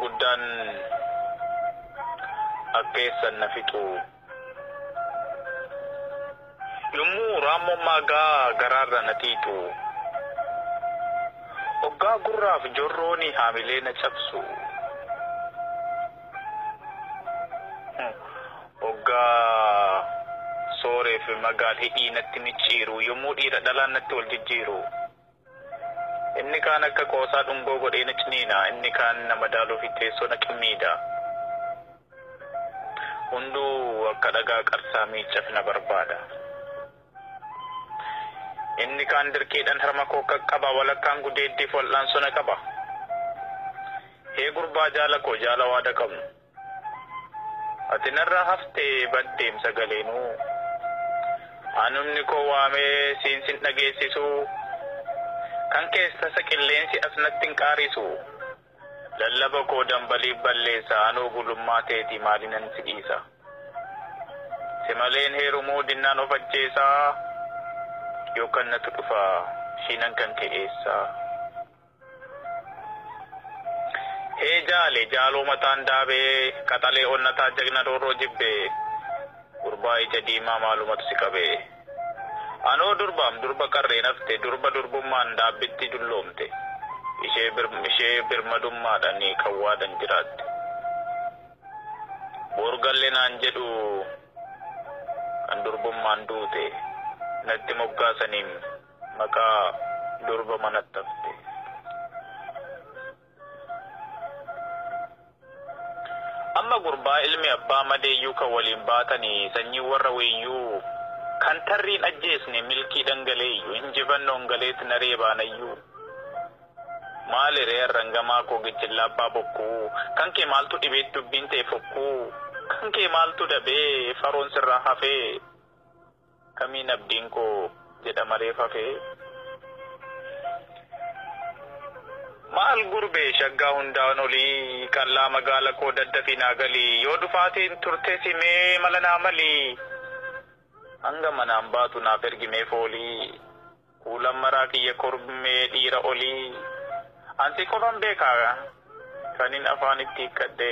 guddaan akkeessan na fixu. Yommuu raammoon gaa garaarra na tiitu. Waggaa gurraaf jorrooni haamilee na cabsu. Waggaa sooree fi magaal hidhii natti micciiru yommuu dhiira dhalaan natti wal jijjiiru. Inni kaan akka qoosaa dhungoo godhee na ciniina inni kaan na madaaluuf teessoo na qimmiidha. Hunduu akka dhagaa qarsaa miiccaf na barbaada. Inni kaan dirqiidhaan harma koo qaqqaba walakkaan gudeeddiif wal'aansoo na qaba. Hee gurbaa jaala koo jaala waada qabnu. Ati narraa haftee baddeem sagaleenuu. Anumni koo waamee siinsin dhageessisu. Kan keessasa qilleensi as natti hin qaarisu. Lallaba koo dambaliif balleessa anoo gulummaa teeti maalinan si dhiisa. Si maleen heerumuu dinnaan of ajjeesaa. Yookaan natu dhufa shiinan kan ke'eessaa. Hee jaale jaaloo mataan daabee qaxalee onnataa jagna roorroo jibbee gurbaa ija diimaa maalumatu si qabee. Anoo durbaam durba qarree nafte durba durbummaan dhaabbitti dulloomte ishee birmadummaadhaan kawwaadhan jiraatte. Boorgalle naan jedhu kan durbummaan duute natti moggaasaniin maqaa durba manatti hafte. Amma gurbaa ilmi abbaa madeeyyuu kan waliin baatanii sanyii warra weeyyuu kan tarriin ajjeesne milkii dhangaleeyyu injifannoon galeetti naree baanayyuu. Maali re'een rangamaa koo gijjillaa abbaa bokkuu kan kee maaltu dhibeet dubbiin ta'e fokkuu kan kee maaltu dabee faroon sirraa hafee kamiin abdiin koo jedha malee fafee. Maal gurbee shaggaa hundaan olii qallaa magaala koo daddafinaa galii yoo dhufaatiin turte simee mala naa malii. Hanga manaan baatu naaf ergimee foolii kuulan maraa kiyya kormee dhiira olii ansi qofan beekaa kanin afaanitti hikkadhe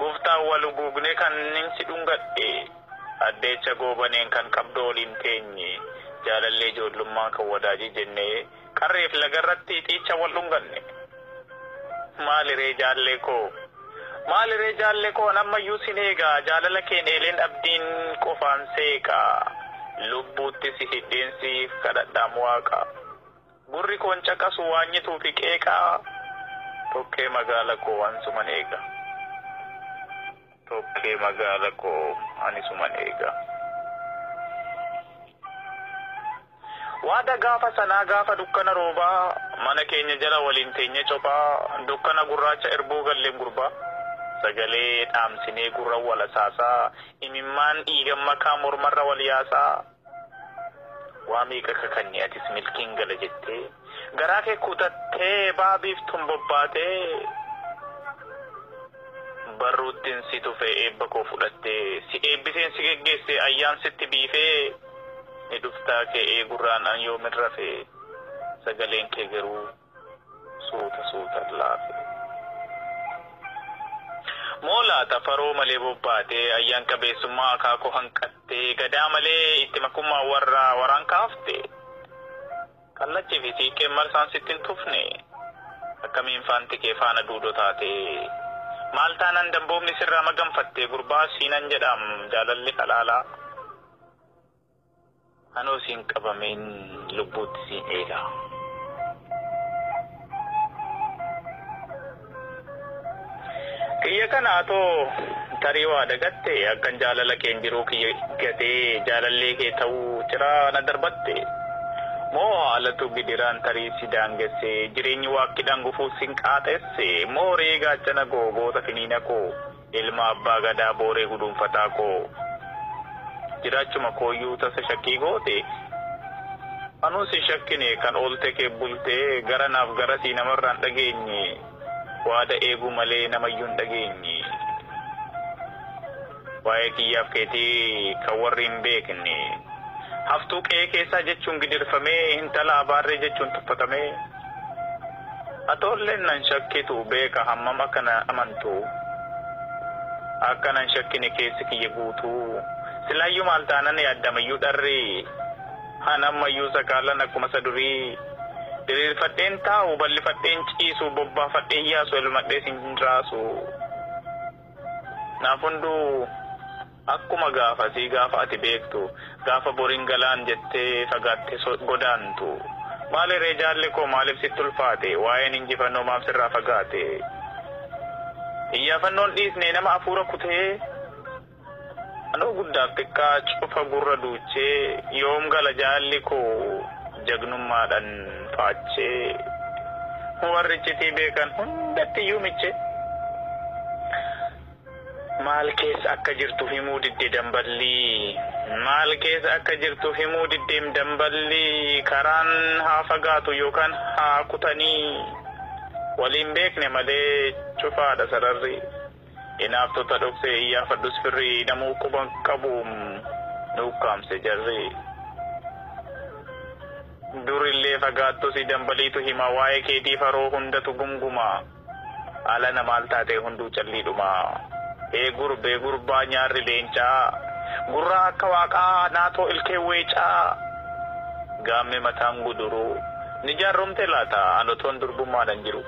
gooftaan wal guugne kan ninsi dhungadhe addeecha goobaneen kan qabdoo oliin teenye jaalallee ijoollummaa kan wadaajii jennee qarreef lagarratti xiicha wal dhunganne maaliree jaallee koo maaliree jaallee koo ammayyuu sin eegaa jaalala keen eeleen abdiin qofaan seeqaa lubbuutti si hidheensiif kadhadhaam waaqa. Gurri koon caqasu fi qeeqaa. Tokkee magaala koo ansuman eega. Tokkee magaala koo anisuman eega. Waada gaafa sanaa gaafa dukkana roobaa. Mana keenya jala waliin teenye cophaa. Dukkana gurraacha erbuu galleen gurbaa. Sagalee dhaamsinee gurra wal asaasaa imimmaan dhiigan makaa mormarra wal yaasaa. Waa meeqa kakanne atis milkiin gala jettee. Garaa kee kutattee baabiif tumbobbaatee barruuttiin si tufe eebba koo fudhattee. Si eebbiseen si geggeesse ayyaan sitti biifee. Ni dhuftaa kee eegurraan an yoomin rafee sagaleen kee garuu suuta suuta laafe. Moola tafaroo malee bobbaatee ayyaan qabeessummaa akaakoo hanqattee gadaa malee itti makummaa warra waraan kaafte. Kallachii fi siiqqeen marsaan sitti hin tufne akkamiin faanti kee faana duudoo taate. Maal taanaan damboomni sirraa maganfatte gurbaa siinan jedham jaalalli halaalaa. Anoo siin qabameen lubbuutti siin eega. Kiyya kana too tarii waa dagatte akkan jaalala keen jiruu kiyya gatee jaalallee kee ta'uu ciraa na darbatte. Moo haalatu gidiraan tarii si daangesse jireenyi waakkidhaan gufuuf sin qaaxesse moo reegaa gaachana koo goota finiina koo ilma abbaa gadaa booree gudunfataa koo. Jiraachuma kooyyuu tasa shakkii goote. Anuu si shakkine kan oolte kee bultee gara naaf gara sii namarraan dhageenye. Waada eeguu malee namayyuu hin dhageenye. waa'ee kiyyaaf keetii kan warri hin beekne haftuu qe'ee keessaa jechuun gidirfamee intala abaarree jechuun tuffatamee atoolleen nan shakkitu beeka hammam akka na amantu akka nan shakkine keessi kiyya guutuu silaayyuu maal taanan yaaddamayyuu dharri hanammayyuu sakaalan akkuma isa durii diriirfadheen taa'u bal'ifadheen ciisu bobbaafadheen yaasu elmadhee sin raasu naaf hunduu akkuma gaafa sii gaafa ati beektu gaafa boriin galaan jettee fagaatte godaantu. Maalirree jaalli koo maaliif sitti ulfaate? Waa'een injifannoo maaf sirraa fagaate? Iyyafannoon dhiisne nama afuura kutee? Anoo guddaaf xiqqaa cufa gurra duuchee yoom gala jaalli koo jagnummaadhaan faachee warri iccitii beekan hundatti iyyuu miche maal keessa akka jirtu himuu didde damballii maal keessa akka jirtu himuu diddeem damballii karaan haa fagaatu yookaan haa kutanii waliin beekne malee cufaadha sararri hinaaftota dhoksee iyyaafadhus firrii namuu quban qabuum nuukkaamse jarri durillee fagaattus dambaliitu hima waa'ee keetii faroo hundatu gunguma ala namaal taatee hunduu calliidhuma ee gurbee gurbaa nyaarri leencaa. Gurraa akka waaqaa naatoo ilkee weecaa. Gaamme mataan guduruu ni jaarromte laata? Anotoon durbummaadhan jiru.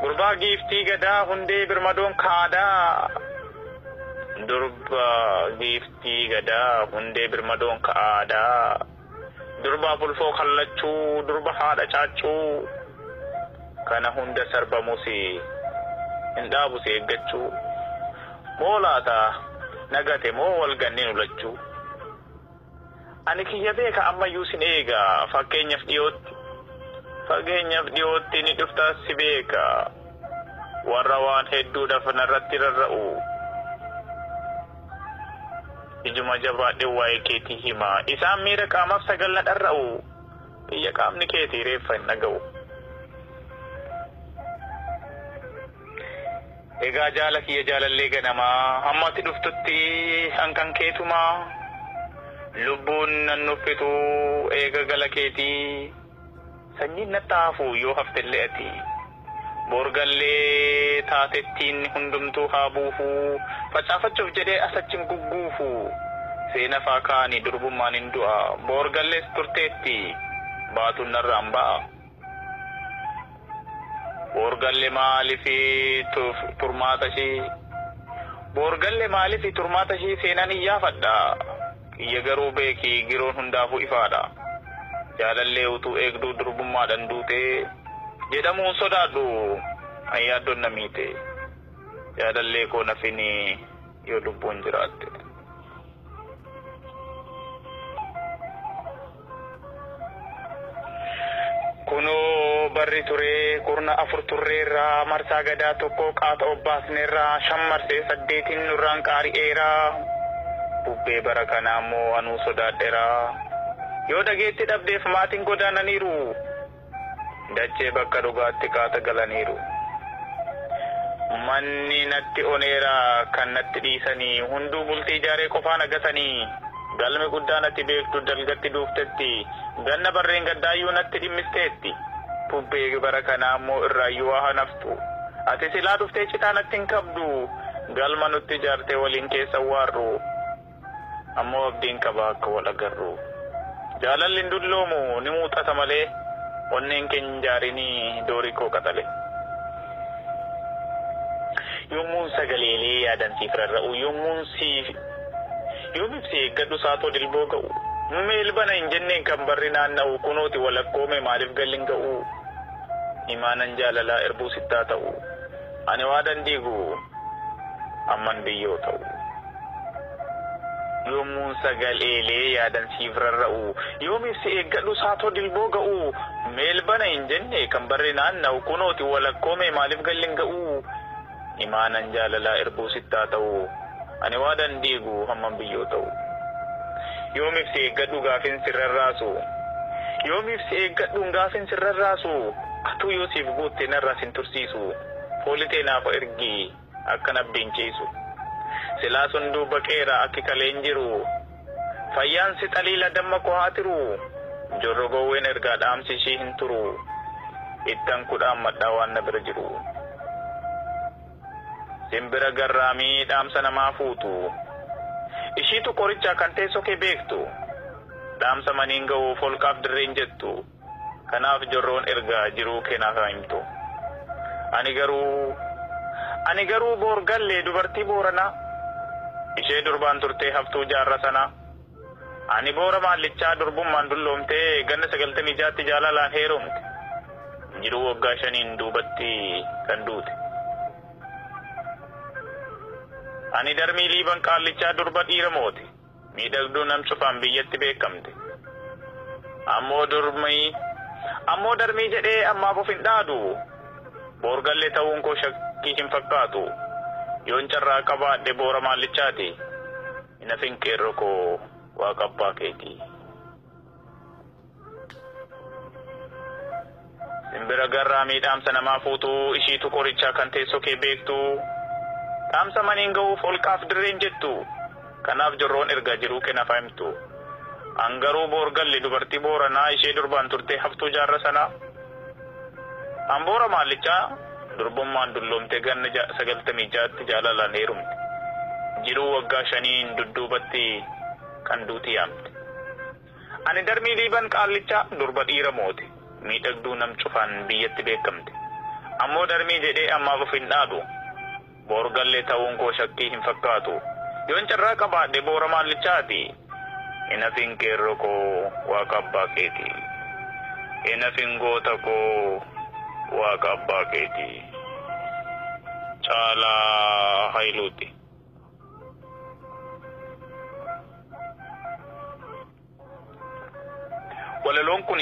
Gurbaa giiftii gadaa hundee birmadoon kaadaa durba giiftii gadaa hundee birmadoon ka'aadaa durba bulfoo kallachuu durba haadha caachuu kana hunda sarbamus hin dhaabus eeggachuu moo laata nagate moo wal ganneen ulachuu ani kiyya beeka ammayyuu sin eega fakkeenyaaf dhiyootti fageenyaaf dhiyootti ni dhuftaas si beeka warra waan hedduudhaaf narratti rarra'u ijuma jabaadhe waa'ee keetii hima isaan miira qaamaaf sagal na dharra'u. Biyya qaamni keetii reeffa hin dhaga'u. Egaa jaala kiyya jaalallee ganamaa hammatti dhuftutti hankan keetumaa lubbuun nan nuffitu. Eega gala keetii. Sanyiin natti hafu yoo haftellee ati. Borgallee taatettiin hundumtuu haa buufu facaafachuuf jedhee asachin gugguufu seena faa kaanii durbummaan hin du'a borgallees turteetti baatuun narraan ba'a. Borgalle maalifi turmaata ishee Borgalle maalifi turmaata ishee seenaan hin yaafadha. Garuu beeki giroon hundaafuu ifaadha. Jaalallee utuu eegduu durbummaadhaan duutee jedhamuun sodaadhu ayyaaddoon namiite jaalallee koo nafini yoo lubbuun jiraatte. Kunoo barri turee kurna afur turreerraa marsaa gadaa tokko qaata obbaasneerraa shan marsee saddeetiin nurraan qaari'eeraa bubbee bara kanaa immoo anuu sodaadheeraa yoo dhageetti dhabdeef maatiin godaananiiru. Dachee bakka dhugaatti kaata galaniiru. Manni natti oneera kan natti dhiisanii hunduu bultii ijaaree qofaan agatanii galmi guddaa natti beektu dalgatti duuftetti ganna barreen gaddaayyuu natti dhimmisteetti bubbee bara kanaa immoo irraayyuu waa hanaftu ati silaa dhuftee citaa natti hin qabdu galma nutti ijaartee waliin keessa waarru ammoo abdiin qaba akka wal agarru jaalalli hin dulloomu ni muuxata malee. Onneen keenya jaarinii doorii koo qaxale. Yommuun sagaleelee yaadansiif rarra'u yommuun siif yoomiif si eeggadhu saatoo dilboo ga'u. Meelbana hin jenneen kan barri naanna'u kunooti walakkoome maaliif gallin ga'u. Imaanan jaalalaa erbuu sittaa ta'u. Ani waa dandiigu amman biyyoo ta'u. Yommuun sagaleelee yaadansiif rarra'u yoomiif si eeggadhu saatoo dilboo ga'u meelbana hin jenne kan barri naanna'u kunooti walakkoome maaliif gallin ga'u imaanan jaalalaa erbuu sittaa ta'u ani waa dandiigu hamman biyyoo ta'u yoomiif si eeggadhu gaafin sirrarraasu yoomiif si eeggadhuun gaafin sirrarraasu atuu yoo siif guutte narraa sin tursiisu foolitee naaf ergi akka nabdiinchiisu silaa sun duuba qeera akki kaleen jiru. Fayyaansi xaliila damma koo haa tiru jorrogoowwen ergaa dhaamsi ishii hin turu. Ittan kudhaan madhaa waan na bira jiru. Simbira garraamii dhaamsa namaa fuutu. Ishiitu qorichaa kan teessoo kee beektu. Dhaamsa maniin ga'uuf holqaaf dirreen jettu. Kanaaf jorroon ergaa jiruu keenaaf himtu ani garuu ani garuu boorgallee dubartii booranaa ishee durbaan turtee haftuu jaarra sana ani boora maallichaa durbummaan dulloomtee ganna sagaltamii jaatti jaalalaan heerumte jiruu waggaa shaniin duubatti kan duute ani darmii liiban qaallichaa durba dhiira moote miidhagduu nam cufaan biyyatti beekamte ammoo durmii ammoo darmii jedhee ammaaf of hin dhaadu boorgallee ta'uun koo shakkii hin fakkaatu yoon carraa qabaadhe boora maallichaati hin hafin qeerro koo waaqa abbaa keetii. Simbira garraa miidhaamsa namaa fuutuu ishiitu qorichaa kan teessoo kee beektu. Dhaamsa maniin ga'uuf holqaaf dirreen jettu. Kanaaf jorroon ergaa jiruu kennaaf himtu. Angaruu boorgalli dubartii booranaa ishee durbaan turtee haftuu jaarra sanaa amboora maallichaa durbummaan dulloomtee ganna sagaltamii jaatti jaalalaan heerumte jiruu waggaa shaniin dudduubatti kan duuti yaamte ani darmii liiban qaallichaa durba dhiira moote miidhagduu nam cufaan biyyatti beekamte ammoo darmii jedhee ammaaf of hin dhaadu boorgallee ta'uun koo shakkii hin fakkaatu yoon carraa qabaadhe boora maallichaati hin hafin qeerro koo waaqa abbaa keeti hin hafin goota koo waaqa abbaa keeti caalaa hailuuti. walaloon kun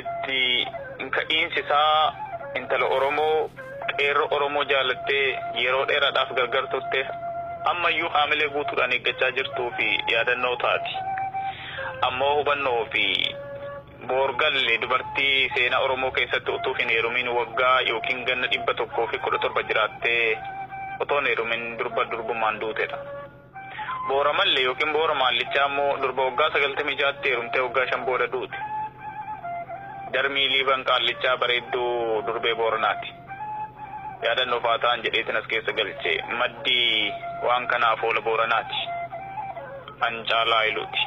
itti ka'iinsi isaa intala oromoo qeerro oromoo jaalattee yeroo dheeraadhaaf gargar turte ammayyuu haamilee guutuudhaan eeggachaa jirtuu fi yaadannoo taati ammoo hubannoo fi boorgalle dubartii seenaa oromoo keessatti utuu hin heerumin waggaa yookiin ganna dhibba tokkoo fi kudha torba jiraattee otoo hin heerumin durba durbummaan duutedha. boora mallee yookiin boora maallichaa immoo durba waggaa sagaltamii jaatti heerumtee waggaa shan booda duute. Darmii liiban qaallichaa bareedduu durbee booranaati. Yaadannoo faataan jedheetin as keessa galchee maddii waan kanaaf oola booranaati. An caalaa iluuti.